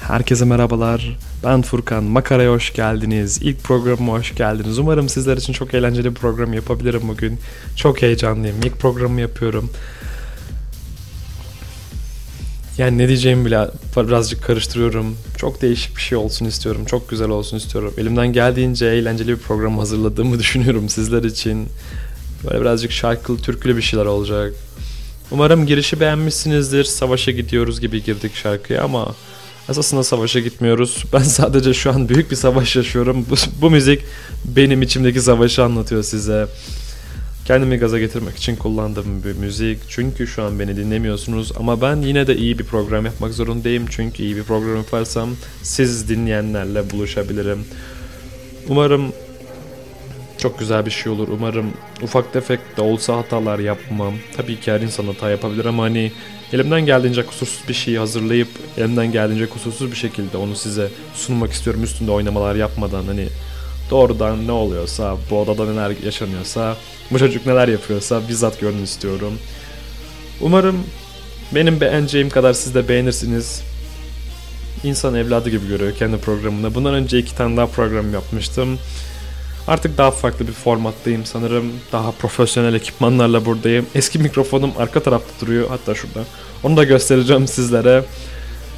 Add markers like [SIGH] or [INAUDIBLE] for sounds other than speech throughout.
Herkese merhabalar. Ben Furkan. Makara'ya hoş geldiniz. İlk programıma hoş geldiniz. Umarım sizler için çok eğlenceli bir program yapabilirim bugün. Çok heyecanlıyım. İlk programı yapıyorum. Yani ne diyeceğimi bile birazcık karıştırıyorum. Çok değişik bir şey olsun istiyorum. Çok güzel olsun istiyorum. Elimden geldiğince eğlenceli bir program hazırladığımı [LAUGHS] düşünüyorum sizler için. Böyle birazcık şarkılı, türkülü bir şeyler olacak. Umarım girişi beğenmişsinizdir. Savaşa gidiyoruz gibi girdik şarkıya ama Esasında savaşa gitmiyoruz. [LAUGHS] Ben sadece şu an büyük bir savaş yaşıyorum. Bu, bu müzik benim içimdeki savaşı anlatıyor size. Kendimi gaza getirmek için kullandığım bir müzik. Çünkü şu an beni dinlemiyorsunuz ama ben yine de iyi bir program yapmak zorundayım. Çünkü iyi bir program yaparsam siz dinleyenlerle buluşabilirim. Umarım çok güzel bir şey olur. Umarım ufak tefek de olsa hatalar yapmam. Tabii ki her insan hata yapabilir ama hani elimden geldiğince kusursuz bir şeyi hazırlayıp elimden geldiğince kusursuz bir şekilde onu size sunmak istiyorum üstünde oynamalar yapmadan hani doğrudan ne oluyorsa bu odada neler yaşanıyorsa bu çocuk neler yapıyorsa bizzat görün istiyorum. Umarım benim beğeneceğim kadar siz de beğenirsiniz. İnsan evladı gibi görüyor kendi programını. Bundan önce iki tane daha program yapmıştım. Artık daha farklı bir formattayım sanırım. Daha profesyonel ekipmanlarla buradayım. Eski mikrofonum arka tarafta duruyor. Hatta şurada. Onu da göstereceğim sizlere.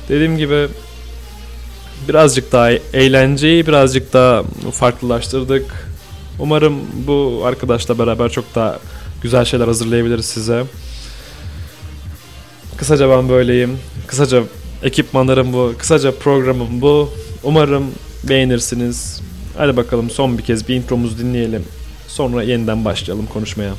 Dediğim gibi birazcık daha eğlenceyi birazcık daha farklılaştırdık. Umarım bu arkadaşla beraber çok daha güzel şeyler hazırlayabiliriz size. Kısaca ben böyleyim. Kısaca ekipmanlarım bu. Kısaca programım bu. Umarım beğenirsiniz. Hadi bakalım son bir kez bir intromuzu dinleyelim. Sonra yeniden başlayalım konuşmaya.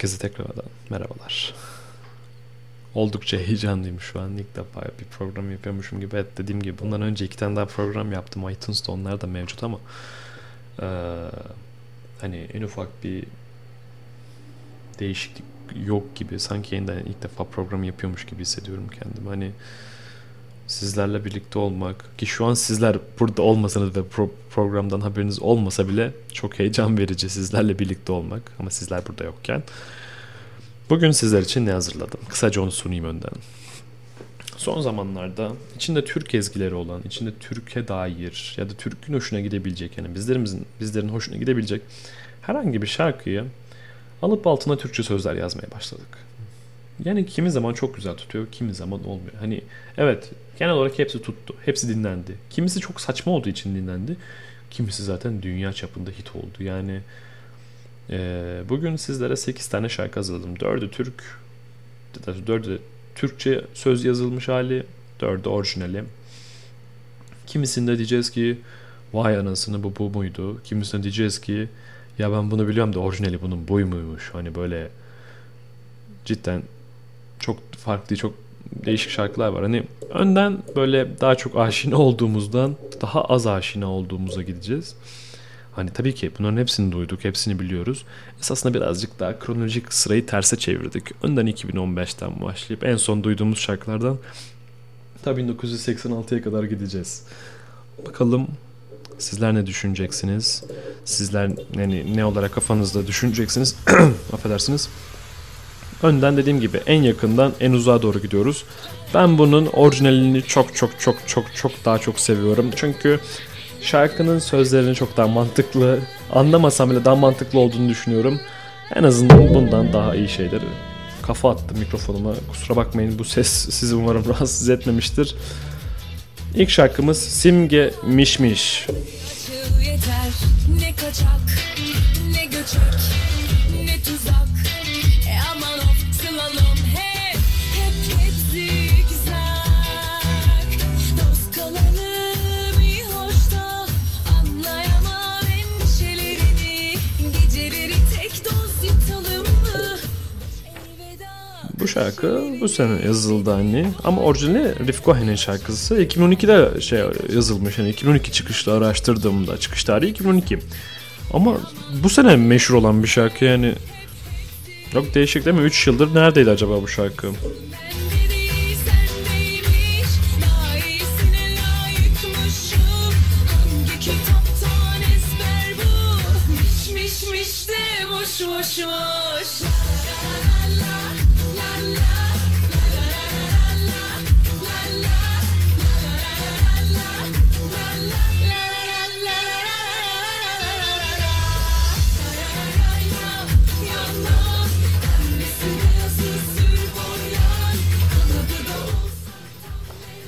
Herkese tekrardan merhabalar. Oldukça heyecanlıyım şu an. İlk defa bir program yapıyormuşum gibi. Evet dediğim gibi bundan önce iki tane daha program yaptım. iTunes'ta onlar da mevcut ama ee, hani en ufak bir değişiklik yok gibi. Sanki yeniden ilk defa program yapıyormuş gibi hissediyorum kendimi. Hani sizlerle birlikte olmak ki şu an sizler burada olmasanız ve pro- programdan haberiniz olmasa bile çok heyecan verici sizlerle birlikte olmak ama sizler burada yokken. Bugün sizler için ne hazırladım? Kısaca onu sunayım önden. Son zamanlarda içinde Türk ezgileri olan, içinde Türkiye dair ya da Türk'ün hoşuna gidebilecek yani bizlerimizin bizlerin hoşuna gidebilecek herhangi bir şarkıyı alıp altına Türkçe sözler yazmaya başladık. Yani kimi zaman çok güzel tutuyor, kimi zaman olmuyor. Hani evet genel olarak hepsi tuttu. Hepsi dinlendi. Kimisi çok saçma olduğu için dinlendi. Kimisi zaten dünya çapında hit oldu. Yani e, bugün sizlere 8 tane şarkı hazırladım. 4'ü Türk, 4'ü Türkçe söz yazılmış hali, 4'ü orijinali. Kimisinde diyeceğiz ki vay anasını bu bu muydu? Kimisinde diyeceğiz ki ya ben bunu biliyorum da orijinali bunun boy muymuş? Hani böyle cidden çok farklı, çok değişik şarkılar var. Hani önden böyle daha çok aşina olduğumuzdan daha az aşina olduğumuza gideceğiz. Hani tabii ki bunların hepsini duyduk, hepsini biliyoruz. Esasında birazcık daha kronolojik sırayı terse çevirdik. Önden 2015'ten başlayıp en son duyduğumuz şarkılardan tabii 1986'ya kadar gideceğiz. Bakalım sizler ne düşüneceksiniz? Sizler yani ne olarak kafanızda düşüneceksiniz? [CLEARS THROAT] Affedersiniz. Önden dediğim gibi en yakından en uzağa doğru gidiyoruz. Ben bunun orijinalini çok çok çok çok çok daha çok seviyorum. Çünkü şarkının sözlerini çok daha mantıklı, anlamasam bile daha mantıklı olduğunu düşünüyorum. En azından bundan daha iyi şeyleri kafa attım mikrofonuma. Kusura bakmayın bu ses [LAUGHS] sizi umarım rahatsız etmemiştir. İlk şarkımız Simge Mişmiş. Yeter, ne kaçak, ne göçek, şarkı bu sene yazıldı hani. Ama orijinali Riff Cohen'in şarkısı 2012'de şey yazılmış. Hani 2012 çıkışlı araştırdığımda çıkış tarihi 2012. Ama bu sene meşhur olan bir şarkı yani. Çok değişik değil mi? 3 yıldır neredeydi acaba bu şarkı?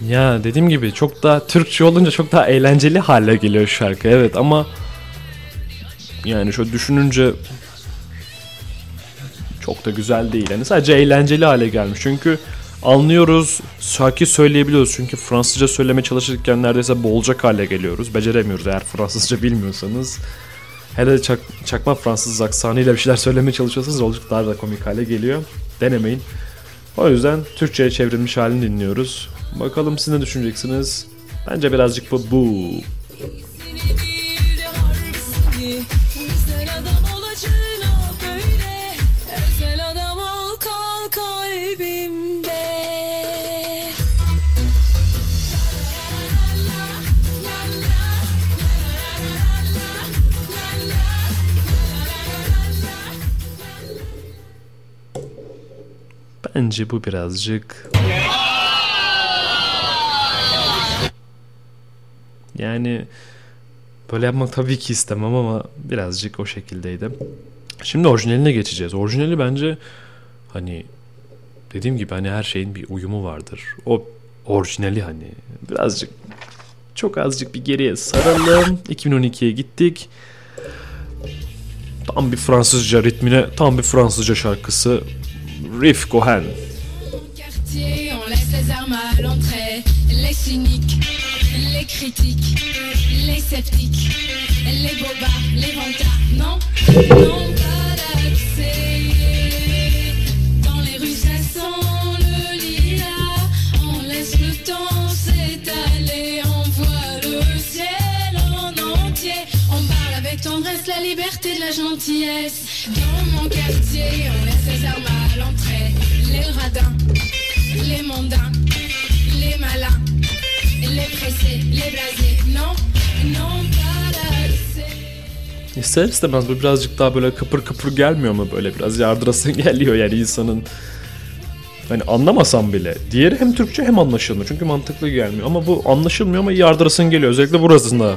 Ya dediğim gibi çok daha Türkçe olunca çok daha eğlenceli hale geliyor şarkı. Evet ama yani şöyle düşününce çok da güzel değil. Yani sadece eğlenceli hale gelmiş. Çünkü anlıyoruz, şarkı söyleyebiliyoruz. Çünkü Fransızca söyleme çalışırken neredeyse boğulacak hale geliyoruz. Beceremiyoruz eğer Fransızca [LAUGHS] bilmiyorsanız. Hele çak, çakma Fransız aksanıyla bir şeyler söylemeye çalışıyorsanız oldukça daha da komik hale geliyor. Denemeyin. O yüzden Türkçe'ye çevrilmiş halini dinliyoruz. Bakalım siz ne düşüneceksiniz? Bence birazcık bu bu. Bence bu birazcık Yani böyle yapmak tabii ki istemem ama birazcık o şekildeydi. Şimdi orijinaline geçeceğiz. Orijinali bence hani dediğim gibi hani her şeyin bir uyumu vardır. O orijinali hani birazcık çok azıcık bir geriye saralım. 2012'ye gittik. Tam bir Fransızca ritmine, tam bir Fransızca şarkısı. Riff Cohen. les critiques, les sceptiques, les bobards, les vantards, non, non pas d'accès. Dans les rues ça sent le lilas, on laisse le temps s'étaler, on voit le ciel en entier, on parle avec tendresse la liberté de la gentillesse. Dans mon quartier, on laisse les armes à l'entrée, les radins, les mondains, les malins. İster istemez bu birazcık daha böyle kıpır kıpır gelmiyor mu böyle biraz? Yardırasın [LAUGHS] geliyor yani insanın. Hani anlamasam bile. Diğeri hem Türkçe hem anlaşılmıyor. Çünkü mantıklı gelmiyor. Ama bu anlaşılmıyor ama yardırasın geliyor. Özellikle burasında.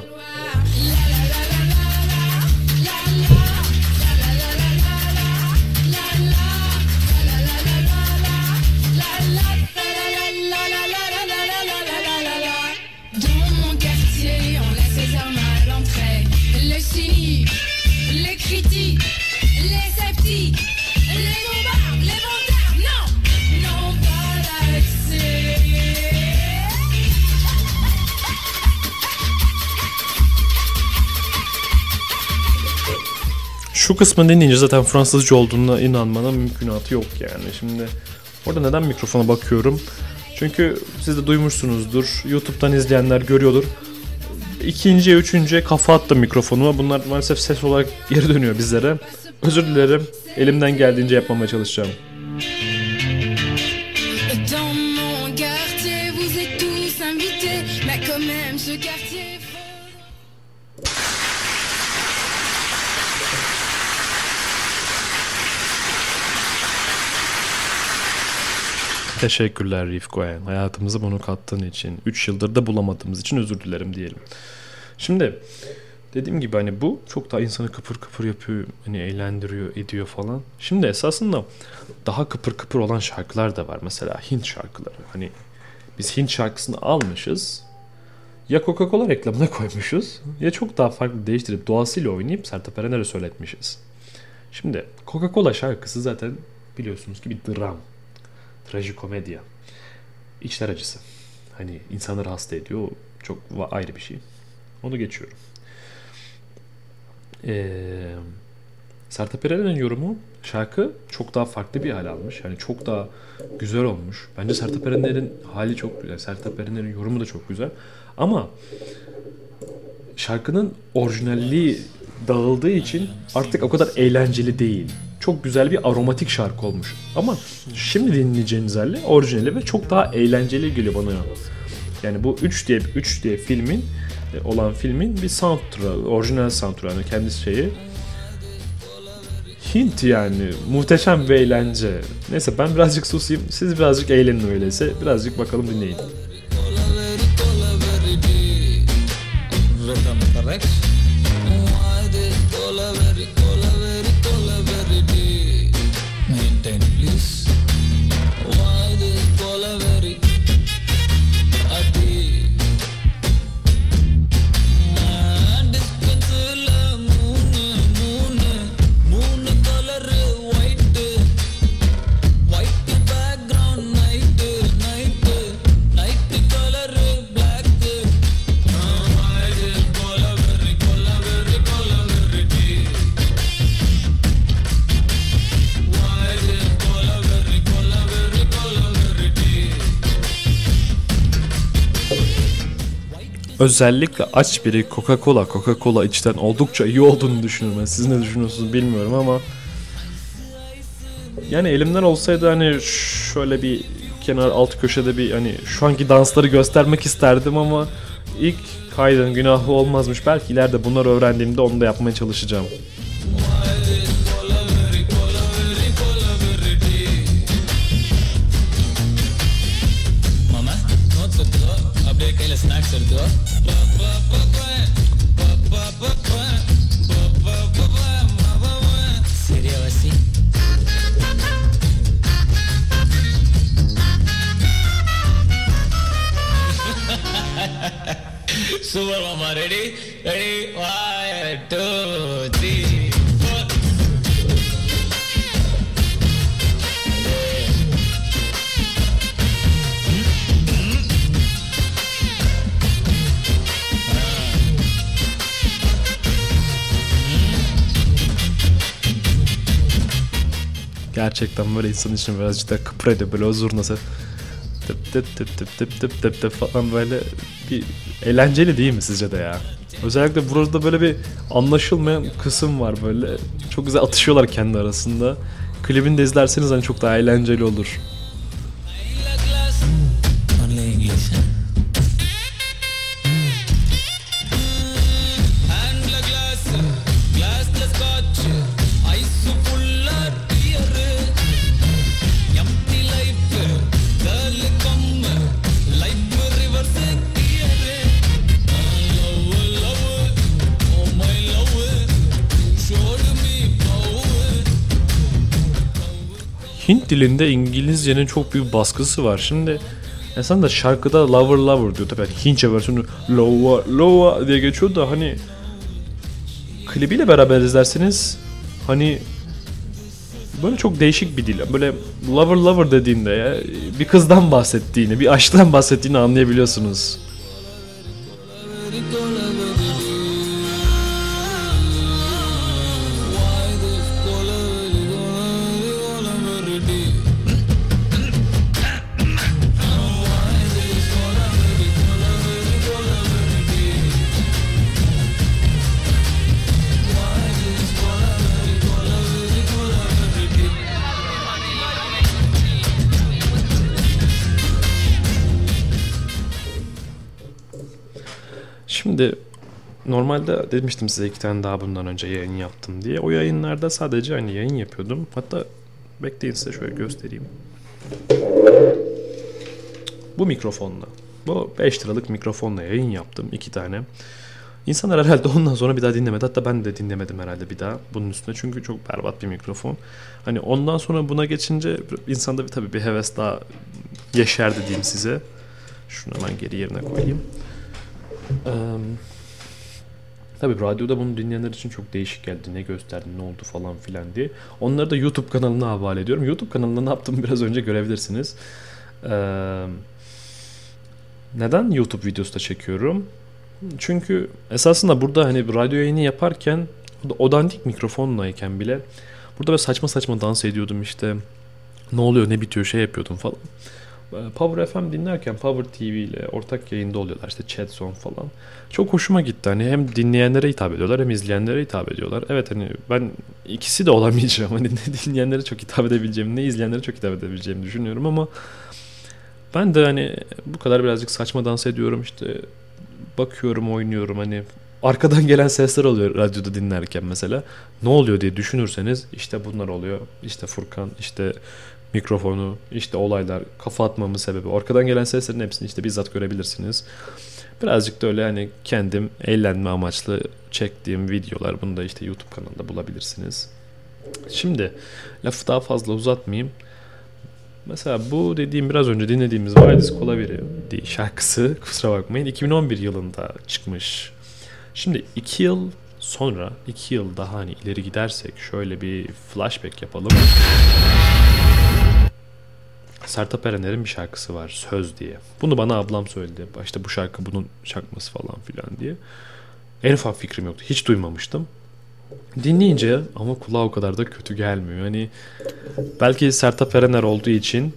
Şu kısmını dinleyince zaten Fransızca olduğuna inanmanın mümkünatı yok yani. Şimdi orada neden mikrofona bakıyorum? Çünkü siz de duymuşsunuzdur. YouTube'dan izleyenler görüyordur. İkinciye, üçüncüye kafa attım mikrofonuma. Bunlar maalesef ses olarak geri dönüyor bizlere. Özür dilerim. Elimden geldiğince yapmamaya çalışacağım. Teşekkürler Rif Goyen. Hayatımıza bunu kattığın için. 3 yıldır da bulamadığımız için özür dilerim diyelim. Şimdi dediğim gibi hani bu çok daha insanı kıpır kıpır yapıyor. Hani eğlendiriyor, ediyor falan. Şimdi esasında daha kıpır kıpır olan şarkılar da var. Mesela Hint şarkıları. Hani biz Hint şarkısını almışız. Ya Coca-Cola reklamına koymuşuz ya çok daha farklı değiştirip doğasıyla oynayıp Sertab Erener'e söyletmişiz. Şimdi Coca-Cola şarkısı zaten biliyorsunuz ki bir dram trajikomedya. İçler acısı. Hani insanları hasta ediyor. Çok ayrı bir şey. Onu geçiyorum. Ee, Sertab Erener'in yorumu şarkı çok daha farklı bir hal almış. Yani çok daha güzel olmuş. Bence Sertab Erener'in hali çok güzel. Sertab Erener'in yorumu da çok güzel. Ama şarkının orijinalliği dağıldığı için artık o kadar eğlenceli değil. Çok güzel bir aromatik şarkı olmuş. Ama şimdi dinleyeceğiniz hali orijinali ve çok daha eğlenceli geliyor bana. Yani bu 3 diye 3 diye filmin e, olan filmin bir soundtrack, orijinal soundtrack yani kendi şeyi. Hint yani muhteşem bir eğlence. Neyse ben birazcık susayım. Siz birazcık eğlenin öyleyse. Birazcık bakalım dinleyin. Rhythm correct. Özellikle aç biri Coca-Cola, Coca-Cola içten oldukça iyi olduğunu düşünüyorum. Ben. Siz ne düşünüyorsunuz bilmiyorum ama yani elimden olsaydı hani şöyle bir kenar alt köşede bir hani şu anki dansları göstermek isterdim ama ilk kaydın günahı olmazmış. Belki ileride bunları öğrendiğimde onu da yapmaya çalışacağım. Tekele snack ser diyor. Serio así. Super mama ready? Ready? One, two, three. Gerçekten böyle insan için birazcık da kıpır böyle o zurnası. Tıp tıp tıp tıp tıp tıp tıp tıp falan böyle bir eğlenceli değil mi sizce de ya? Özellikle burada böyle bir anlaşılmayan kısım var böyle. Çok güzel atışıyorlar kendi arasında. Klibini de izlerseniz hani çok daha eğlenceli olur. Hint dilinde İngilizcenin çok büyük baskısı var. Şimdi insan da şarkıda lover lover diyor. Tabii yani Hintçe versiyonu lower lower diye geçiyor da hani klibiyle beraber izlerseniz hani böyle çok değişik bir dil. Böyle lover lover dediğinde ya bir kızdan bahsettiğini, bir aşktan bahsettiğini anlayabiliyorsunuz. Şimdi normalde demiştim size iki tane daha bundan önce yayın yaptım diye. O yayınlarda sadece hani yayın yapıyordum. Hatta bekleyin size şöyle göstereyim. Bu mikrofonla. Bu 5 liralık mikrofonla yayın yaptım. iki tane. İnsanlar herhalde ondan sonra bir daha dinlemedi. Hatta ben de dinlemedim herhalde bir daha bunun üstüne. Çünkü çok berbat bir mikrofon. Hani ondan sonra buna geçince insanda bir tabii bir heves daha yeşerdi diyeyim size. Şunu hemen geri yerine koyayım. Tabii radyoda bunu dinleyenler için çok değişik geldi. Ne gösterdi, ne oldu falan filan diye. Onları da YouTube kanalına havale ediyorum. YouTube kanalında ne yaptığımı biraz önce görebilirsiniz. Eee, neden YouTube videosu da çekiyorum? Çünkü esasında burada hani radyo yayını yaparken o dandik mikrofonlayken bile burada böyle saçma saçma dans ediyordum işte. Ne oluyor ne bitiyor şey yapıyordum falan. Power FM dinlerken Power TV ile ortak yayında oluyorlar işte chat zone falan. Çok hoşuma gitti hani hem dinleyenlere hitap ediyorlar hem izleyenlere hitap ediyorlar. Evet hani ben ikisi de olamayacağım hani ne dinleyenlere çok hitap edebileceğimi ne izleyenlere çok hitap edebileceğimi düşünüyorum ama ben de hani bu kadar birazcık saçma dans ediyorum işte bakıyorum oynuyorum hani arkadan gelen sesler oluyor radyoda dinlerken mesela. Ne oluyor diye düşünürseniz işte bunlar oluyor. İşte Furkan, işte mikrofonu, işte olaylar, kafa atmamın sebebi. Arkadan gelen seslerin hepsini işte bizzat görebilirsiniz. Birazcık da öyle hani kendim eğlenme amaçlı çektiğim videolar. Bunu da işte YouTube kanalında bulabilirsiniz. Şimdi lafı daha fazla uzatmayayım. Mesela bu dediğim biraz önce dinlediğimiz Valdis Kolaviri diye şarkısı kusura bakmayın 2011 yılında çıkmış. Şimdi 2 yıl sonra 2 yıl daha hani ileri gidersek şöyle bir flashback yapalım. Sertab Erener'in bir şarkısı var Söz diye. Bunu bana ablam söyledi. İşte bu şarkı bunun şarkması falan filan diye. En ufak fikrim yoktu. Hiç duymamıştım. Dinleyince ama kulağa o kadar da kötü gelmiyor. Hani belki Sertab Erener olduğu için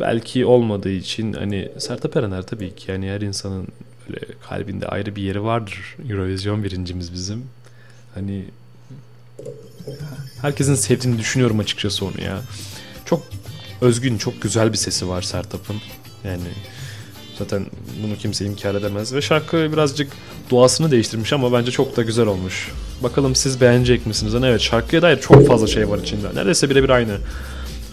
belki olmadığı için hani Sertab Erener tabii ki yani her insanın böyle kalbinde ayrı bir yeri vardır. Eurovision birincimiz bizim. Hani herkesin sevdiğini düşünüyorum açıkçası onu ya. Çok özgün, çok güzel bir sesi var Sertab'ın. Yani zaten bunu kimse inkar edemez. Ve şarkı birazcık doğasını değiştirmiş ama bence çok da güzel olmuş. Bakalım siz beğenecek misiniz? Yani evet şarkıya dair çok fazla şey var içinde. Neredeyse birebir aynı.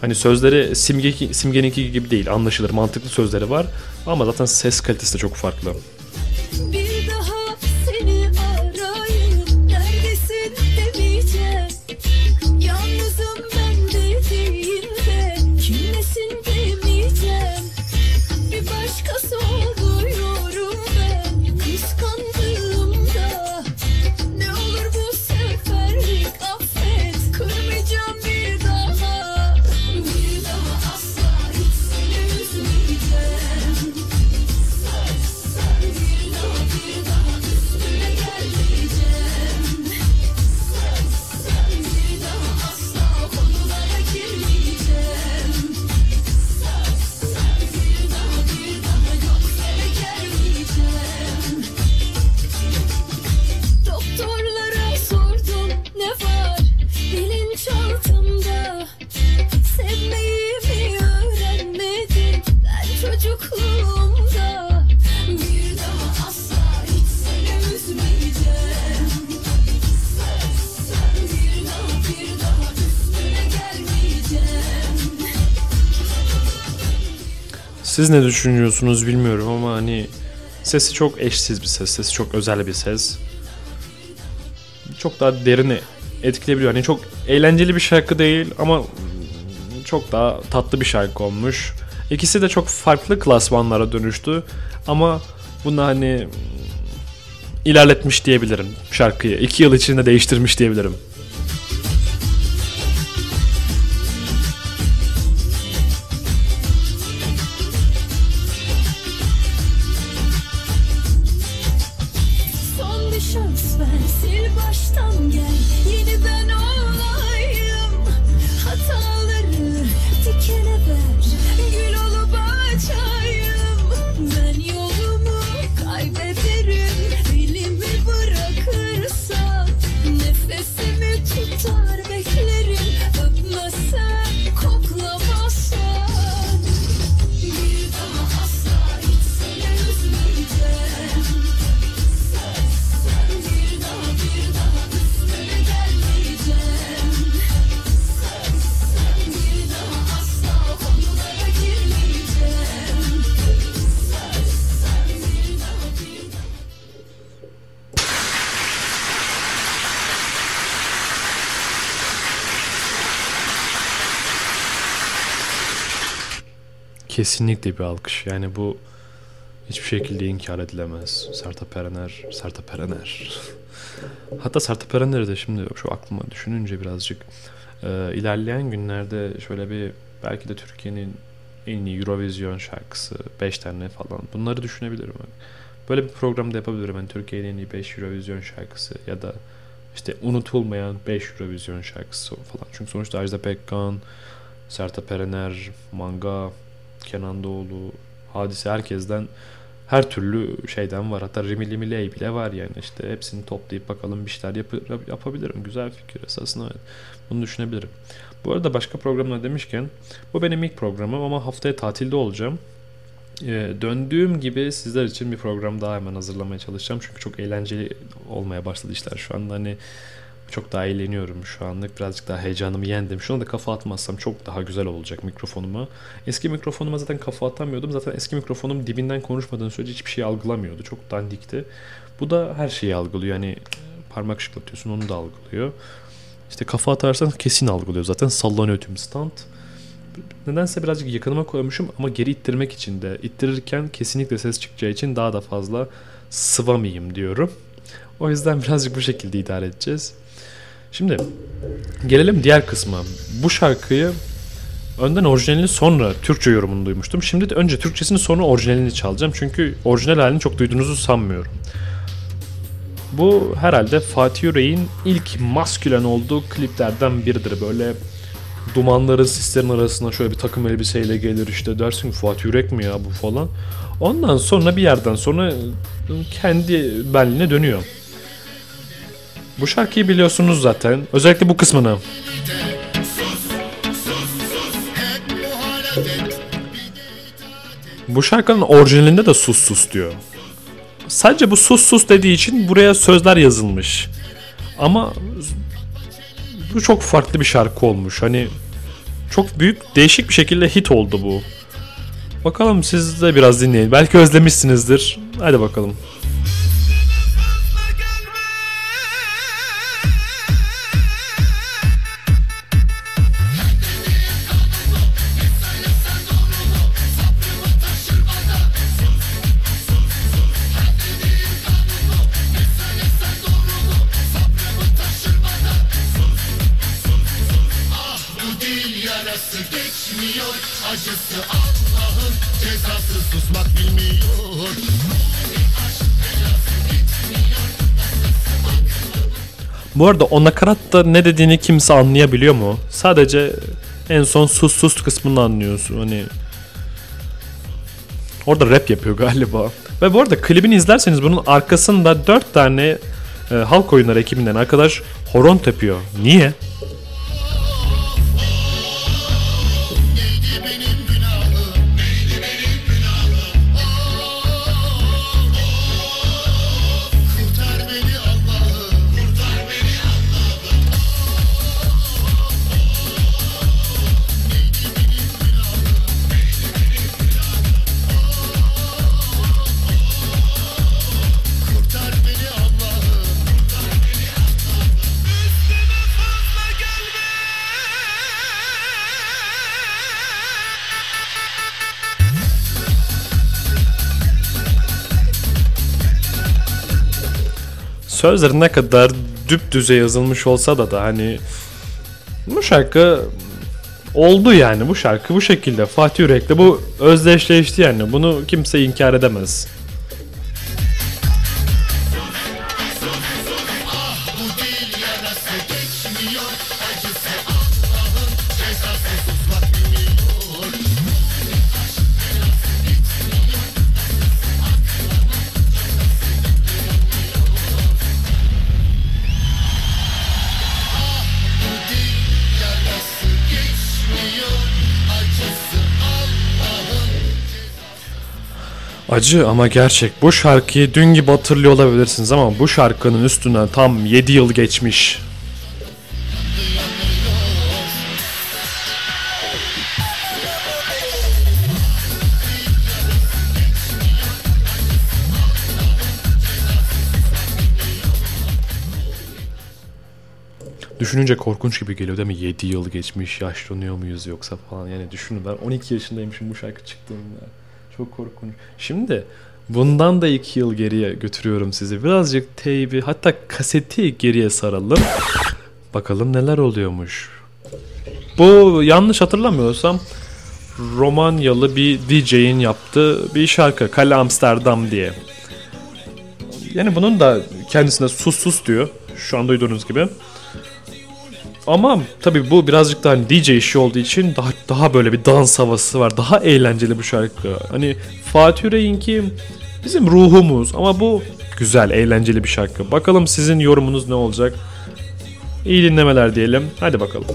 Hani sözleri simge, simgeninki gibi değil. Anlaşılır, mantıklı sözleri var. Ama zaten ses kalitesi de çok farklı. Bir Siz ne düşünüyorsunuz bilmiyorum ama hani sesi çok eşsiz bir ses. Sesi çok özel bir ses. Çok daha derini etkileyebiliyor. Hani çok eğlenceli bir şarkı değil ama çok daha tatlı bir şarkı olmuş. İkisi de çok farklı klasmanlara dönüştü. Ama bunu hani ilerletmiş diyebilirim şarkıyı. İki yıl içinde değiştirmiş diyebilirim. Kesinlikle bir alkış. Yani bu hiçbir şekilde inkar edilemez. Sertab Erener, Sertab Erener. [LAUGHS] Hatta Sertab Erener'i de şimdi şu aklıma düşününce birazcık e, ilerleyen günlerde şöyle bir belki de Türkiye'nin en iyi Eurovision şarkısı 5 tane falan bunları düşünebilirim. Böyle bir programda yapabilirim. Yani Türkiye'nin en iyi 5 Eurovision şarkısı ya da işte unutulmayan 5 Eurovision şarkısı falan. Çünkü sonuçta Ajda Pekkan, Sertab Erener, Manga, Kenan Doğulu, Hadise herkesten her türlü şeyden var. Hatta Rimi Limi Ley bile var yani işte hepsini toplayıp bakalım bir şeyler yap- yapabilirim. Güzel fikir esasında evet. Bunu düşünebilirim. Bu arada başka programlar demişken bu benim ilk programım ama haftaya tatilde olacağım. Ee, döndüğüm gibi sizler için bir program daha hemen hazırlamaya çalışacağım. Çünkü çok eğlenceli olmaya başladı işler şu anda. Hani çok daha eğleniyorum şu anlık. Birazcık daha heyecanımı yendim. Şuna da kafa atmazsam çok daha güzel olacak mikrofonuma. Eski mikrofonuma zaten kafa atamıyordum. Zaten eski mikrofonum dibinden konuşmadığın sürece hiçbir şey algılamıyordu. Çok dandikti. Bu da her şeyi algılıyor. Yani parmak şıklatıyorsun onu da algılıyor. İşte kafa atarsan kesin algılıyor. Zaten sallanıyor tüm stand. Nedense birazcık yakınıma koymuşum ama geri ittirmek için de ittirirken kesinlikle ses çıkacağı için daha da fazla sıvamayayım diyorum. O yüzden [LAUGHS] birazcık bu şekilde idare edeceğiz. Şimdi gelelim diğer kısma. Bu şarkıyı önden orijinalini sonra Türkçe yorumunu duymuştum. Şimdi de önce Türkçesini sonra orijinalini çalacağım. Çünkü orijinal halini çok duyduğunuzu sanmıyorum. Bu herhalde Fatih Yüreğin ilk maskülen olduğu kliplerden biridir. Böyle dumanların sislerin arasına şöyle bir takım elbiseyle gelir işte dersin Fatih Yürek mi ya bu falan. Ondan sonra bir yerden sonra kendi benliğine dönüyor. Bu şarkıyı biliyorsunuz zaten. Özellikle bu kısmını. Bu şarkının orijinalinde de sus sus diyor. Sadece bu sus sus dediği için buraya sözler yazılmış. Ama bu çok farklı bir şarkı olmuş. Hani çok büyük değişik bir şekilde hit oldu bu. Bakalım siz de biraz dinleyin. Belki özlemişsinizdir. Hadi bakalım. Bu arada o nakaratta ne dediğini kimse anlayabiliyor mu? Sadece en son sus sus kısmını anlıyorsun. Hani Orada rap yapıyor galiba. Ve bu arada klibini izlerseniz bunun arkasında 4 tane e, halk oyunları ekibinden arkadaş horon tepiyor. Niye? Sözleri ne kadar düp düze yazılmış olsa da da hani bu şarkı oldu yani. Bu şarkı bu şekilde. Fatih Yürek'le bu özdeşleşti yani. Bunu kimse inkar edemez. Acı ama gerçek. Bu şarkıyı dün gibi hatırlıyor olabilirsiniz ama bu şarkının üstünden tam 7 yıl geçmiş. Düşününce korkunç gibi geliyor değil mi? 7 yıl geçmiş, yaşlanıyor muyuz yoksa falan. Yani düşünün ben 12 yaşındaymışım bu şarkı çıktığında. Çok korkunç. Şimdi bundan da 2 yıl geriye götürüyorum sizi. Birazcık teybi hatta kaseti geriye saralım. Bakalım neler oluyormuş. Bu yanlış hatırlamıyorsam Romanyalı bir DJ'in yaptığı bir şarkı. Kale Amsterdam diye. Yani bunun da kendisine sus sus diyor. Şu an duyduğunuz gibi. Ama tabii bu birazcık daha hani DJ işi olduğu için daha daha böyle bir dans havası var. Daha eğlenceli bu şarkı. Hani Fatih Yüreğinki bizim ruhumuz ama bu güzel, eğlenceli bir şarkı. Bakalım sizin yorumunuz ne olacak? İyi dinlemeler diyelim. Hadi bakalım.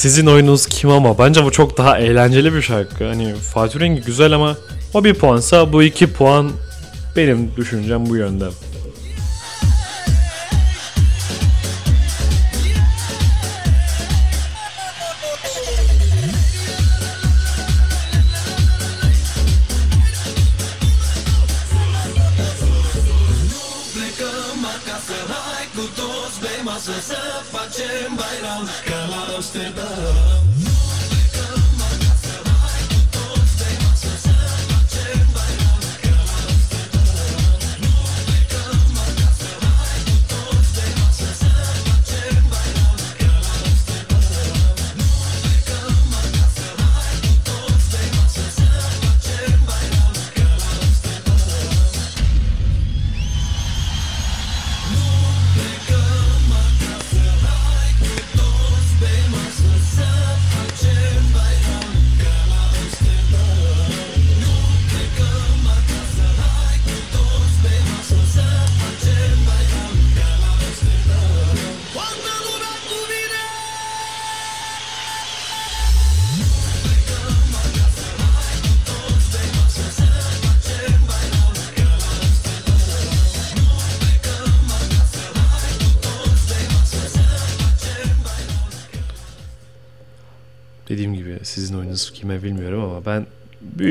Sizin oyununuz kim ama bence bu çok daha eğlenceli bir şarkı. Hani Fatih Rengi güzel ama o bir puansa bu iki puan benim düşüncem bu yönde.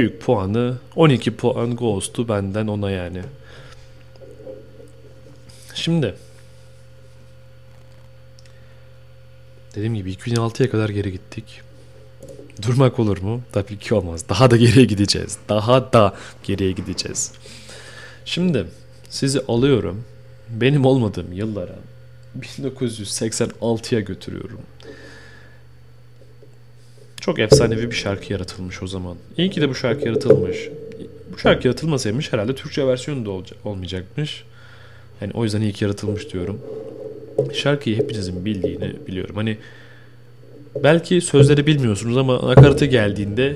Büyük puanı 12 puan Ghost'u benden ona yani. Şimdi dediğim gibi 2006'ya kadar geri gittik. Durmak olur mu? Tabii ki olmaz. Daha da geriye gideceğiz. Daha da geriye gideceğiz. Şimdi sizi alıyorum. Benim olmadığım yıllara 1986'ya götürüyorum. Çok efsanevi bir şarkı yaratılmış o zaman. İyi ki de bu şarkı yaratılmış. Bu şarkı yaratılmasaymış herhalde Türkçe versiyonu da olca- olmayacakmış. Yani o yüzden iyi ki yaratılmış diyorum. Şarkıyı hepinizin bildiğini biliyorum. Hani belki sözleri bilmiyorsunuz ama nakaratı geldiğinde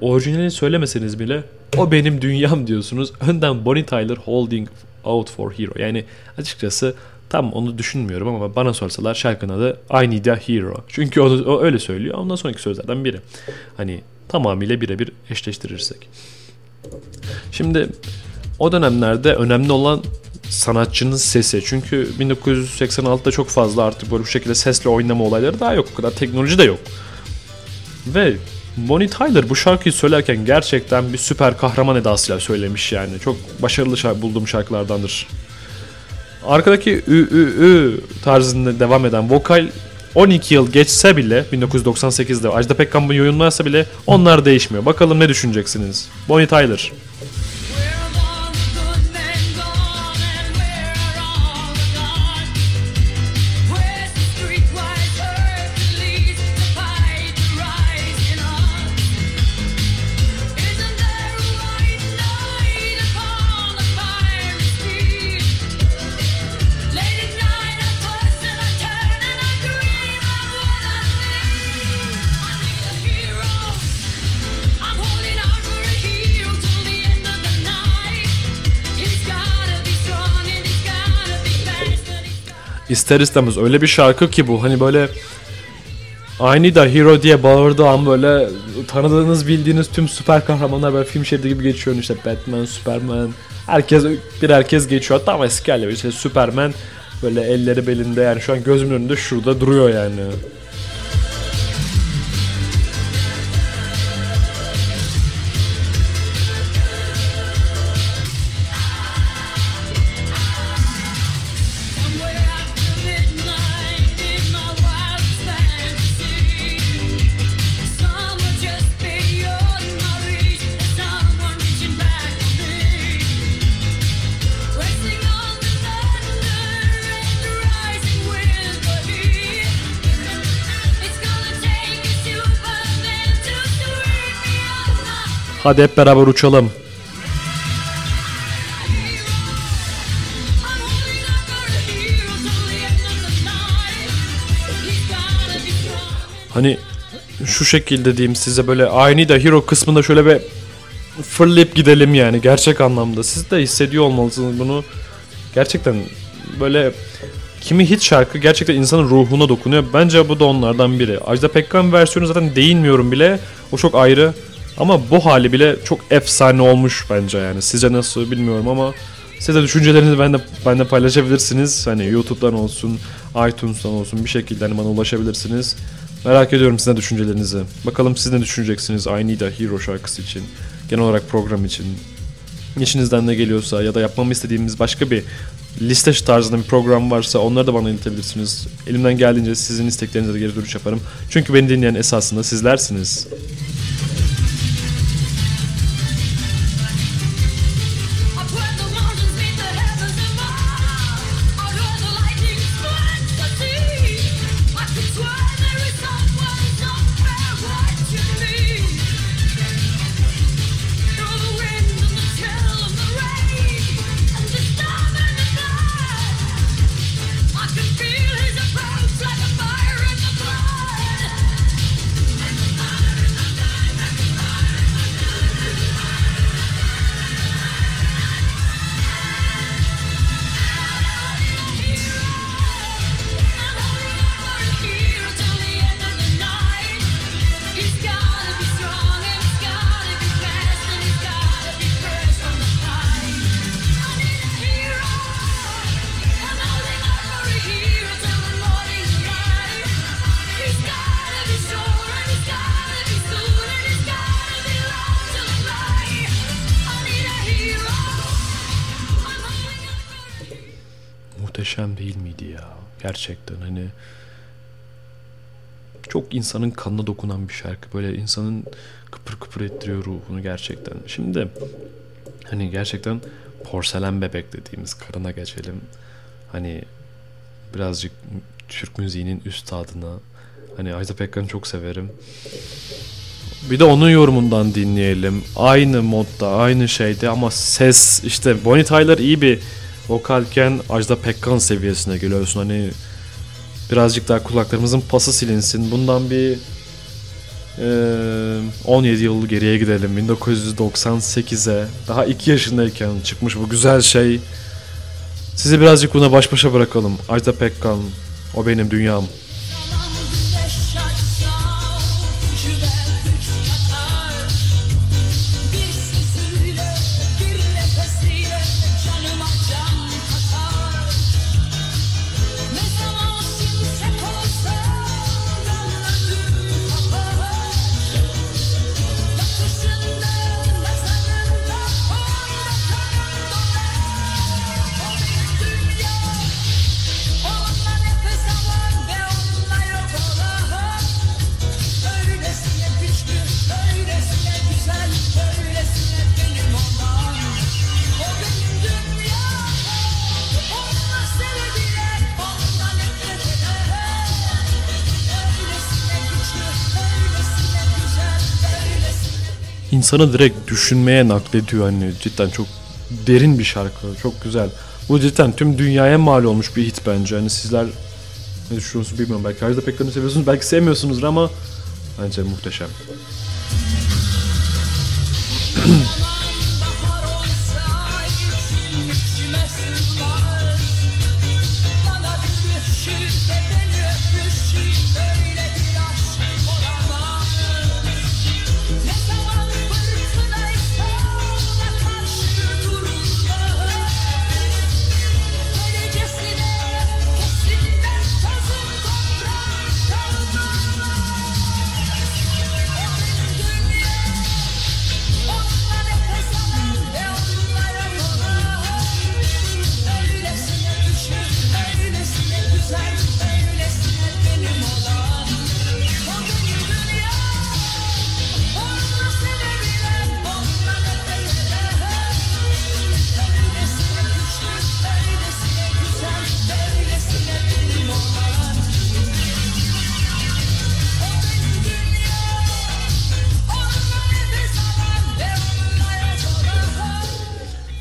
orijinalini söylemeseniz bile o benim dünyam diyorsunuz. Önden Bonnie Tyler Holding Out for Hero. Yani açıkçası tam onu düşünmüyorum ama bana sorsalar şarkının adı I Need a Hero. Çünkü onu, o öyle söylüyor. Ondan sonraki sözlerden biri. Hani tamamıyla birebir eşleştirirsek. Şimdi o dönemlerde önemli olan sanatçının sesi. Çünkü 1986'da çok fazla artık böyle bu şekilde sesle oynama olayları daha yok. O kadar teknoloji de yok. Ve Bonnie Tyler bu şarkıyı söylerken gerçekten bir süper kahraman edasıyla söylemiş yani. Çok başarılı şarkı, bulduğum şarkılardandır. Arkadaki ü ü ü tarzında devam eden vokal 12 yıl geçse bile 1998'de Ajda Pekkan bunu yorumlarsa bile onlar değişmiyor. Bakalım ne düşüneceksiniz? Bonnie Tyler. İster istemez öyle bir şarkı ki bu. Hani böyle I da hero diye bağırdığı an böyle tanıdığınız bildiğiniz tüm süper kahramanlar böyle film şeridi gibi geçiyor. İşte Batman, Superman. Herkes bir herkes geçiyor. Hatta ama eski hali işte Superman böyle elleri belinde yani şu an gözümün önünde şurada duruyor yani. He's gotta be strong. Hani şu şekilde diyeyim size böyle I da hero kısmında şöyle bir fırlayıp gidelim yani gerçek anlamda. Siz de hissediyor olmalısınız bunu. Gerçekten böyle kimi hit şarkı gerçekten insanın ruhuna dokunuyor. Bence bu da onlardan biri. Ajda Pekkan versiyonu zaten değinmiyorum bile. O çok ayrı. Ama bu hali bile çok efsane olmuş bence yani. Sizce nasıl bilmiyorum ama siz de düşüncelerinizi bende bende paylaşabilirsiniz. Hani YouTube'dan olsun, iTunes'tan olsun bir şekilde hani bana ulaşabilirsiniz. Merak ediyorum sizin de düşüncelerinizi. Bakalım siz ne düşüneceksiniz I Need a Hero şarkısı için. Genel olarak program için. İçinizden ne geliyorsa ya da yapmamı istediğimiz başka bir liste tarzında bir program varsa onları da bana iletebilirsiniz. Elimden geldiğince sizin isteklerinize de geri dönüş yaparım. Çünkü beni dinleyen esasında sizlersiniz. Çok insanın kanına dokunan bir şarkı. Böyle insanın kıpır kıpır ettiriyor ruhunu gerçekten. Şimdi hani gerçekten porselen bebek dediğimiz karına geçelim. Hani birazcık Türk müziğinin üstadına. Hani Ajda Pekkan'ı çok severim. Bir de onun yorumundan dinleyelim. Aynı modda, aynı şeyde ama ses işte Bonnie Tyler iyi bir vokalken Ajda Pekkan seviyesine geliyorsun. Hani birazcık daha kulaklarımızın pası silinsin. Bundan bir eee, 17 yıl geriye gidelim. 1998'e daha 2 yaşındayken çıkmış bu güzel şey. Sizi birazcık buna baş başa bırakalım. Ajda Pekkan, o benim dünyam. İnsanı direkt düşünmeye naklediyor hani cidden çok derin bir şarkı çok güzel. Bu cidden tüm dünyaya mal olmuş bir hit bence. Hani sizler ne düşünüyorsunuz bilmiyorum. Belki Ajda Pekkan'ı seviyorsunuz belki sevmiyorsunuzdur ama bence muhteşem.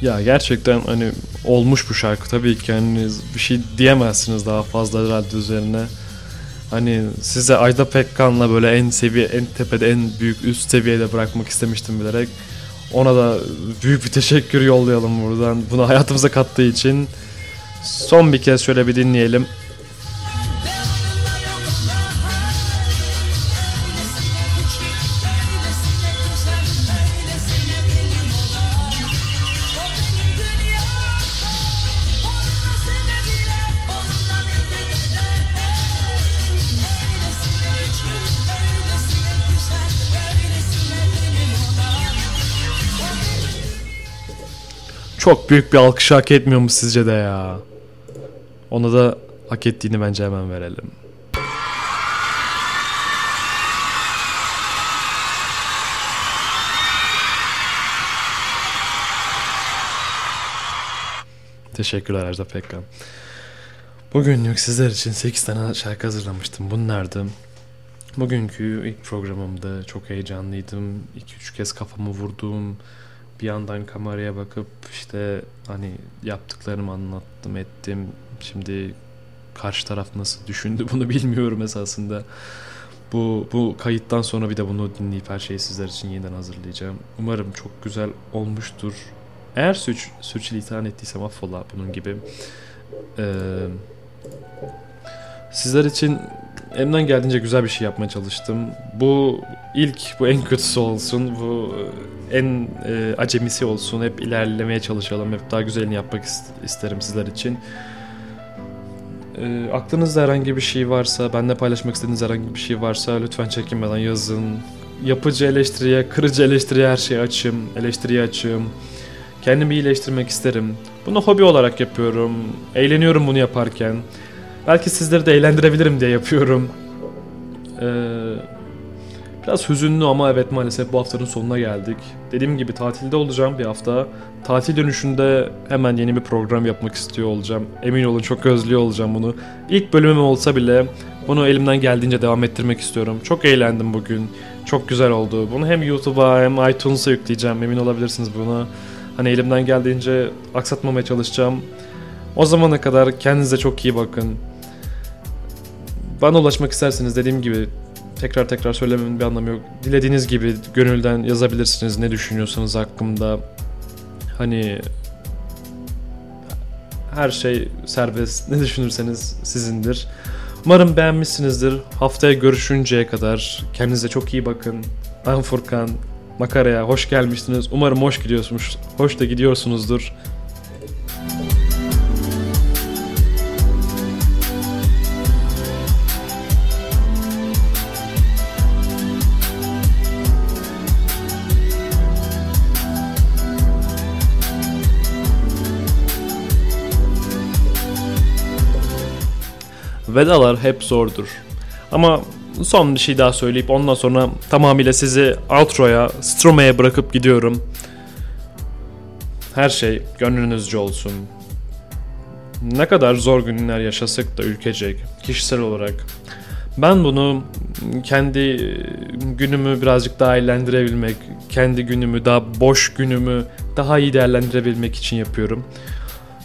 Ya gerçekten hani olmuş bu şarkı tabii ki hani bir şey diyemezsiniz daha fazla herhalde üzerine. Hani size Ajda Pekkan'la böyle en seviye en tepede en büyük üst seviyede bırakmak istemiştim bilerek. Ona da büyük bir teşekkür yollayalım buradan. Bunu hayatımıza kattığı için. Son bir kez şöyle bir dinleyelim. Çok büyük bir alkış hak etmiyor mu sizce de ya? Ona da hak ettiğini bence hemen verelim. Teşekkürler Ajda Pekkan. Bugünlük sizler için 8 tane şarkı hazırlamıştım. Bunlardı. Bugünkü ilk programımda çok heyecanlıydım. 2-3 kez kafamı vurdum. Bir yandan kameraya bakıp işte hani yaptıklarımı anlattım ettim. Şimdi karşı taraf nasıl düşündü bunu [LAUGHS] bilmiyorum esasında. Bu, bu kayıttan sonra bir de bunu dinleyip her şeyi sizler için yeniden hazırlayacağım. Umarım çok güzel olmuştur. Eğer suç, sürçülisan ettiysem affola bunun gibi. Ee, sizler için elimden geldiğince güzel bir şey yapmaya çalıştım. Bu ilk, bu en kötüsü olsun. Bu e, en e, acemisi olsun. Hep ilerlemeye çalışalım. Hep daha güzelini yapmak is- isterim sizler için. E, aklınızda herhangi bir şey varsa, benimle paylaşmak istediğiniz herhangi bir şey varsa lütfen çekinmeden yazın. Yapıcı eleştiriye, kırıcı eleştiriye her şeyi açım. Eleştiriye açım. Kendimi iyileştirmek isterim. Bunu hobi olarak yapıyorum. Eğleniyorum bunu yaparken. Belki sizleri de eğlendirebilirim diye yapıyorum. Ee, biraz hüzünlü ama evet maalesef bu haftanın sonuna geldik. Dediğim gibi tatilde olacağım bir hafta. Tatil dönüşünde hemen yeni bir program yapmak istiyor olacağım. Emin olun çok özlüyor olacağım bunu. İlk bölümüm olsa bile bunu elimden geldiğince devam ettirmek istiyorum. Çok eğlendim bugün. Çok güzel oldu. Bunu hem YouTube'a hem iTunes'a yükleyeceğim. Emin olabilirsiniz buna. Hani elimden geldiğince aksatmamaya çalışacağım. O zamana kadar kendinize çok iyi bakın. Bana ulaşmak isterseniz dediğim gibi tekrar tekrar söylememin bir anlamı yok. Dilediğiniz gibi gönülden yazabilirsiniz ne düşünüyorsanız hakkımda. Hani her şey serbest. Ne düşünürseniz sizindir. Umarım beğenmişsinizdir. Haftaya görüşünceye kadar kendinize çok iyi bakın. Ben Furkan. Makaraya hoş gelmişsiniz. Umarım hoş gidiyorsunuz. Hoş da gidiyorsunuzdur. Vedalar hep zordur. Ama son bir şey daha söyleyip ondan sonra tamamıyla sizi outro'ya, Stromae'ye bırakıp gidiyorum. Her şey gönlünüzce olsun. Ne kadar zor günler yaşasak da ülkecek, kişisel olarak Ben bunu kendi günümü birazcık daha eğlendirebilmek, kendi günümü daha boş günümü daha iyi değerlendirebilmek için yapıyorum.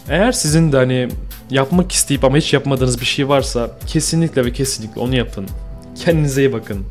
Eğer sizin de hani yapmak isteyip ama hiç yapmadığınız bir şey varsa kesinlikle ve kesinlikle onu yapın. Kendinize iyi bakın.